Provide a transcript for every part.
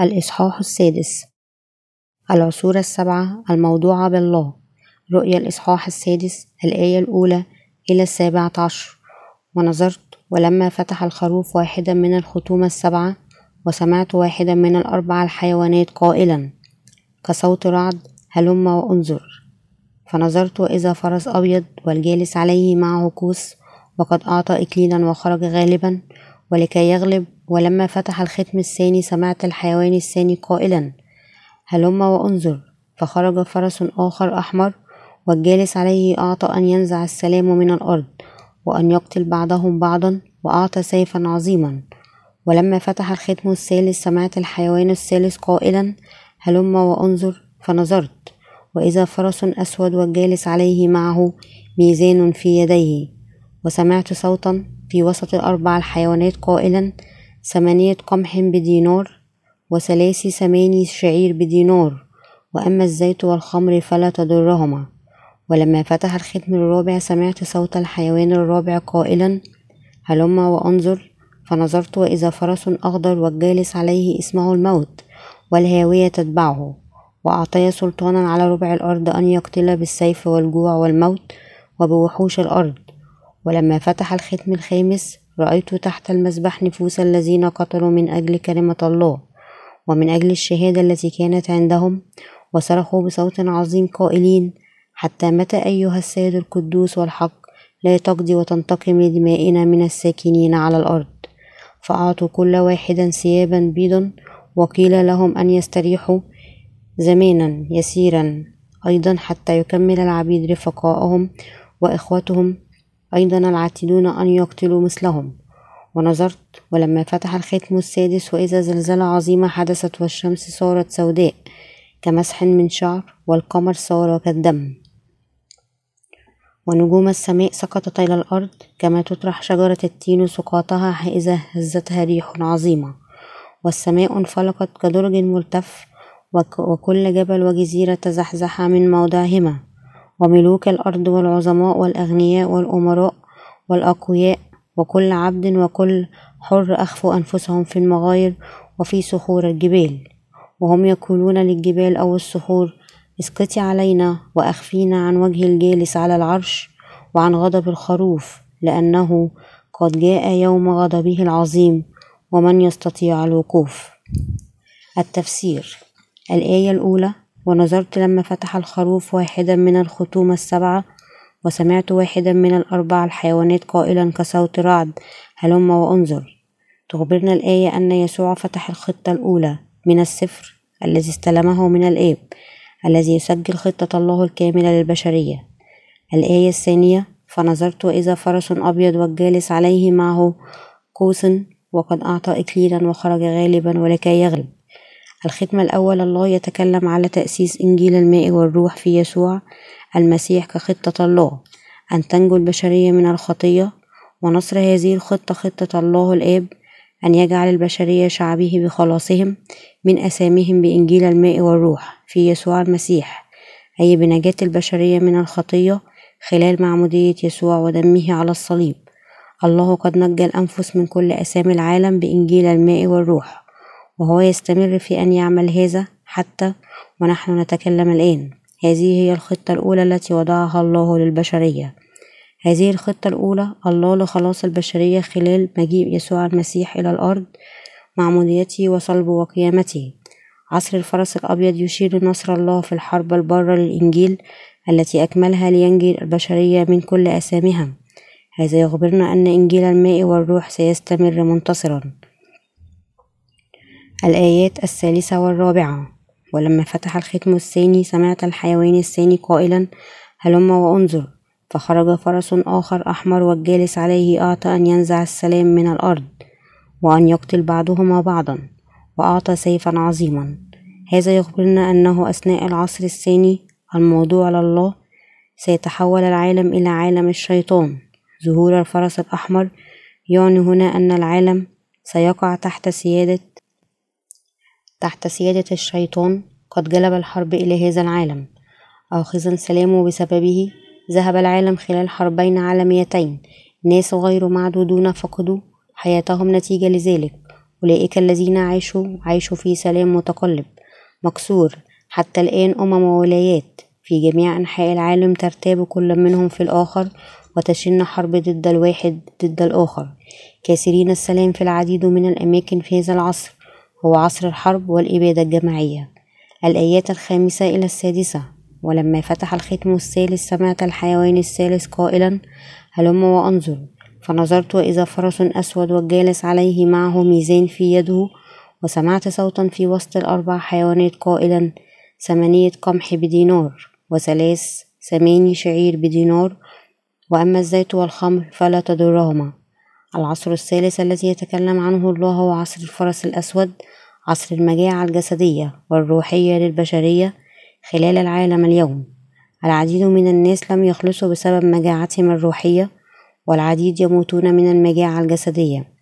الإصحاح السادس. العصور السبعة الموضوعة بالله. رؤيا الإصحاح السادس الآية الأولى إلى السابعة عشر. ونظرت ولما فتح الخروف واحدا من الختوم السبعة وسمعت واحدا من الأربع الحيوانات قائلا كصوت رعد هلم وانظر فنظرت وإذا فرس أبيض والجالس عليه معه كوس وقد أعطى إكليلا وخرج غالبا ولكي يغلب ولما فتح الختم الثاني سمعت الحيوان الثاني قائلا هلم وأنظر؟ فخرج فرس آخر أحمر والجالس عليه أعطى أن ينزع السلام من الأرض وأن يقتل بعضهم بعضا وأعطى سيفا عظيما. ولما فتح الختم الثالث سمعت الحيوان الثالث قائلا هلم وأنظر؟ فنظرت وإذا فرس أسود والجالس عليه معه ميزان في يديه وسمعت صوتا في وسط الأربع الحيوانات قائلا ثمانية قمح بدينار وثلاث ثماني شعير بدينار وأما الزيت والخمر فلا تضرهما. ولما فتح الختم الرابع سمعت صوت الحيوان الرابع قائلا هلم وأنظر. فنظرت وإذا فرس أخضر والجالس عليه إسمه الموت والهاوية تتبعه. وأعطي سلطانا على ربع الأرض أن يقتل بالسيف والجوع والموت وبوحوش الأرض. ولما فتح الختم الخامس رأيت تحت المسبح نفوس الذين قتلوا من أجل كلمة الله ومن أجل الشهادة التي كانت عندهم وصرخوا بصوت عظيم قائلين حتى متى أيها السيد القدوس والحق لا تقضي وتنتقم لدمائنا من الساكنين على الأرض؟ فأعطوا كل واحدا ثيابا بيضا وقيل لهم أن يستريحوا زمانا يسيرا أيضا حتى يكمل العبيد رفقائهم وإخوتهم أيضا العاتدون أن يقتلوا مثلهم. ونظرت ولما فتح الختم السادس وإذا زلزلة عظيمة حدثت والشمس صارت سوداء كمسح من شعر والقمر صار كالدم. ونجوم السماء سقطت إلى الأرض كما تطرح شجرة التين سقاطها إذا هزتها ريح عظيمة. والسماء انفلقت كدرج ملتف وكل جبل وجزيرة تزحزح من موضعهما. وملوك الأرض والعظماء والأغنياء والأمراء والأقوياء وكل عبد وكل حر أخفوا أنفسهم في المغاير وفي صخور الجبال. وهم يقولون للجبال أو الصخور اسقطي علينا وأخفينا عن وجه الجالس على العرش وعن غضب الخروف لأنه قد جاء يوم غضبه العظيم ومن يستطيع الوقوف. التفسير. الآية الأولى ونظرت لما فتح الخروف واحدا من الختوم السبعة وسمعت واحدا من الأربع الحيوانات قائلا كصوت رعد هلم وأنظر. تخبرنا الآية أن يسوع فتح الخطة الأولى من السفر الذي استلمه من الآب الذي يسجل خطة الله الكاملة للبشرية. الآية الثانية فنظرت وإذا فرس أبيض والجالس عليه معه قوس وقد أعطى إكليلا وخرج غالبا ولكي يغلب. الختم الأول الله يتكلم على تأسيس إنجيل الماء والروح في يسوع المسيح كخطة الله أن تنجو البشرية من الخطية ونصر هذه الخطة خطة الله الآب أن يجعل البشرية شعبه بخلاصهم من أسامهم بإنجيل الماء والروح في يسوع المسيح أي بنجاة البشرية من الخطية خلال معمودية يسوع ودمه على الصليب. الله قد نجى الأنفس من كل أسامي العالم بإنجيل الماء والروح. وهو يستمر في أن يعمل هذا حتى ونحن نتكلم الآن. هذه هي الخطة الأولى التي وضعها الله للبشرية. هذه الخطة الأولى الله لخلاص البشرية خلال مجيء يسوع المسيح إلى الأرض معموديته وصلبه وقيامته. عصر الفرس الأبيض يشير لنصر الله في الحرب البارة للإنجيل التي أكملها لينجي البشرية من كل أسامها هذا يخبرنا أن إنجيل الماء والروح سيستمر منتصرا. الآيات الثالثة والرابعة. ولما فتح الختم الثاني سمعت الحيوان الثاني قائلا هلم وأنظر. فخرج فرس آخر أحمر والجالس عليه أعطى أن ينزع السلام من الأرض وأن يقتل بعضهما بعضا وأعطى سيفا عظيما. هذا يخبرنا أنه أثناء العصر الثاني الموضوع لله سيتحول العالم إلى عالم الشيطان. ظهور الفرس الأحمر يعني هنا أن العالم سيقع تحت سيادة تحت سيادة الشيطان قد جلب الحرب إلى هذا العالم. آخذا سلامه بسببه ذهب العالم خلال حربين عالميتين. ناس غير معدودون فقدوا حياتهم نتيجة لذلك. أولئك الذين عاشوا عاشوا في سلام متقلب. مكسور حتى الآن أمم وولايات في جميع أنحاء العالم ترتاب كل منهم في الآخر وتشن حرب ضد الواحد ضد الآخر. كاسرين السلام في العديد من الأماكن في هذا العصر. هو عصر الحرب والإبادة الجماعية الآيات الخامسة إلى السادسة. ولما فتح الختم الثالث سمعت الحيوان الثالث قائلا هلم وأنظر؟ فنظرت وإذا فرس أسود والجالس عليه معه ميزان في يده وسمعت صوتا في وسط الأربع حيوانات قائلا ثمانية قمح بدينار وثلاث ثماني شعير بدينار وأما الزيت والخمر فلا تضرهما. العصر الثالث الذي يتكلم عنه الله هو عصر الفرس الأسود عصر المجاعة الجسدية والروحية للبشرية خلال العالم اليوم. العديد من الناس لم يخلصوا بسبب مجاعتهم الروحية والعديد يموتون من المجاعة الجسدية.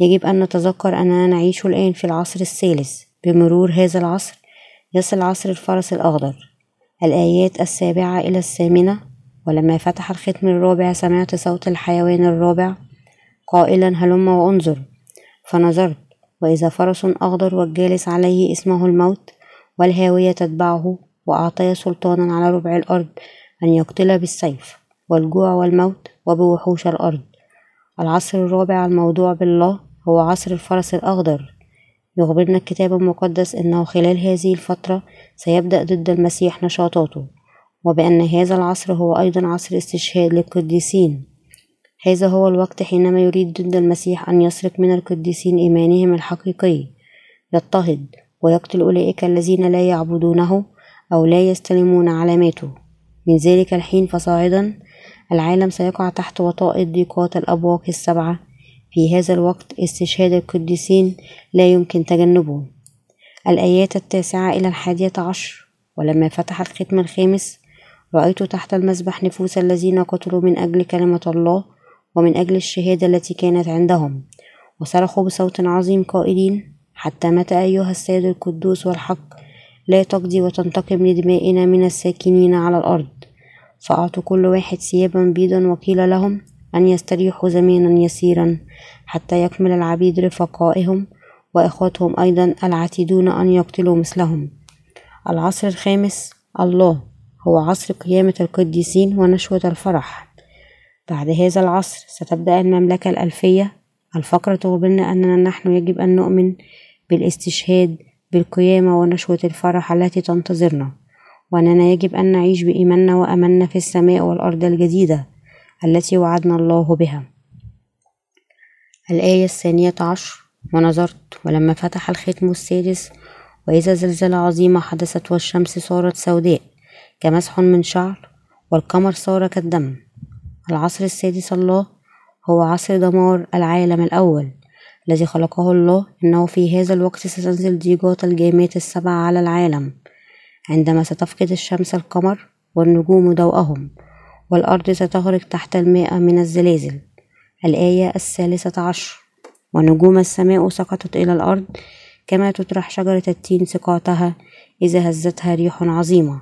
يجب أن نتذكر أننا نعيش الآن في العصر الثالث. بمرور هذا العصر يصل عصر الفرس الأخضر. الآيات السابعة إلى الثامنة ولما فتح الختم الرابع سمعت صوت الحيوان الرابع. قائلا هلم وانظر. فنظرت وإذا فرس أخضر والجالس عليه اسمه الموت والهاوية تتبعه وأعطي سلطانا على ربع الأرض أن يقتل بالسيف والجوع والموت وبوحوش الأرض. العصر الرابع الموضوع بالله هو عصر الفرس الأخضر يخبرنا الكتاب المقدس أنه خلال هذه الفترة سيبدأ ضد المسيح نشاطاته وبأن هذا العصر هو أيضا عصر استشهاد للقديسين. هذا هو الوقت حينما يريد ضد المسيح أن يسرق من القديسين إيمانهم الحقيقي. يضطهد ويقتل أولئك الذين لا يعبدونه أو لا يستلمون علاماته. من ذلك الحين فصاعدا العالم سيقع تحت وطاء ضيقات الأبواق السبعة. في هذا الوقت استشهاد القديسين لا يمكن تجنبه. الآيات التاسعة إلى الحادية عشر. ولما فتح الختم الخامس رأيت تحت المسبح نفوس الذين قتلوا من أجل كلمة الله. ومن أجل الشهادة التي كانت عندهم. وصرخوا بصوت عظيم قائلين حتى متى أيها السيد القدوس والحق لا تقضي وتنتقم لدمائنا من الساكنين على الأرض؟ فأعطوا كل واحد ثيابا بيضا وقيل لهم أن يستريحوا زمانا يسيرا حتى يكمل العبيد رفقائهم وإخوتهم أيضا العتيدون أن يقتلوا مثلهم. العصر الخامس الله هو عصر قيامة القديسين ونشوة الفرح. بعد هذا العصر ستبدأ المملكة الألفية الفقرة تخبرنا أننا نحن يجب أن نؤمن بالاستشهاد بالقيامة ونشوة الفرح التي تنتظرنا وأننا يجب أن نعيش بإيماننا وأملنا في السماء والأرض الجديدة التي وعدنا الله بها. الآية الثانية عشر ونظرت ولما فتح الختم السادس وإذا زلزلة عظيمة حدثت والشمس صارت سوداء كمسح من شعر والقمر صار كالدم العصر السادس الله هو عصر دمار العالم الأول الذي خلقه الله. إنه في هذا الوقت ستنزل ضيقات الجامات السبع على العالم عندما ستفقد الشمس القمر والنجوم ضوءهم والأرض ستغرق تحت الماء من الزلازل. الآية الثالثة عشر ونجوم السماء سقطت إلى الأرض كما تطرح شجرة التين سقاطها إذا هزتها ريح عظيمة.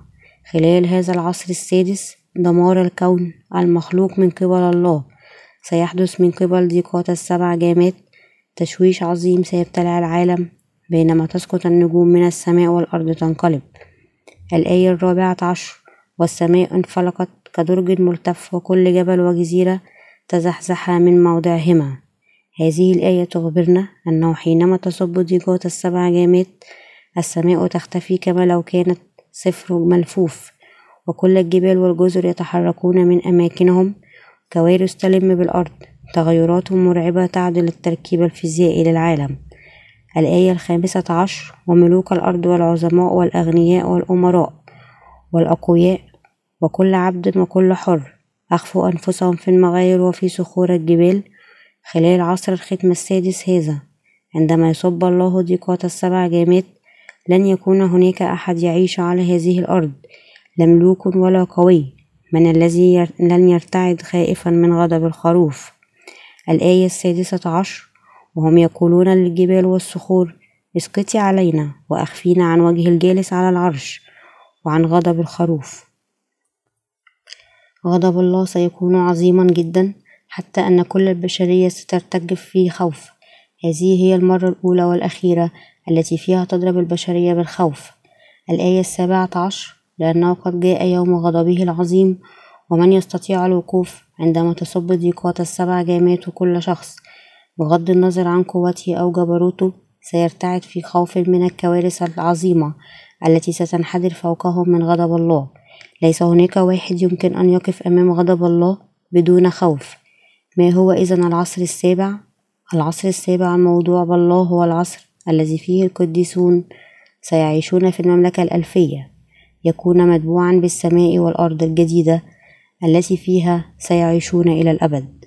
خلال هذا العصر السادس دمار الكون المخلوق من قبل الله سيحدث من قبل ضيقات السبع جامات تشويش عظيم سيبتلع العالم بينما تسقط النجوم من السماء والأرض تنقلب. الآية الرابعة عشر والسماء انفلقت كدرج ملتف وكل جبل وجزيرة تزحزحا من موضعهما. هذه الآية تخبرنا أنه حينما تصب ضيقات السبع جامات السماء تختفي كما لو كانت صفر ملفوف. وكل الجبال والجزر يتحركون من أماكنهم كوارث تلم بالأرض تغيرات مرعبة تعدل التركيب الفيزيائي للعالم. الآية الخامسة عشر وملوك الأرض والعظماء والأغنياء والأمراء والأقوياء وكل عبد وكل حر أخفوا أنفسهم في المغاير وفي صخور الجبال خلال عصر الختم السادس هذا. عندما يصب الله ضيقات السبع جامات لن يكون هناك أحد يعيش على هذه الأرض. لا ملوك ولا قوي من الذي لن يرتعد خائفا من غضب الخروف. الآية السادسة عشر وهم يقولون للجبال والصخور اسقطي علينا وأخفينا عن وجه الجالس على العرش وعن غضب الخروف. غضب الله سيكون عظيما جدا حتى أن كل البشرية سترتجف في خوف. هذه هي المرة الأولى والأخيرة التي فيها تضرب البشرية بالخوف. الآية السابعة عشر لأنه قد جاء يوم غضبه العظيم ومن يستطيع الوقوف عندما تصب ضيقات السبع جامات كل شخص بغض النظر عن قوته أو جبروته سيرتعد في خوف من الكوارث العظيمة التي ستنحدر فوقهم من غضب الله. ليس هناك واحد يمكن أن يقف أمام غضب الله بدون خوف. ما هو إذا العصر السابع؟ العصر السابع الموضوع بالله هو العصر الذي فيه القديسون سيعيشون في المملكة الألفية. يكون متبوعا بالسماء والأرض الجديدة التي فيها سيعيشون إلى الأبد.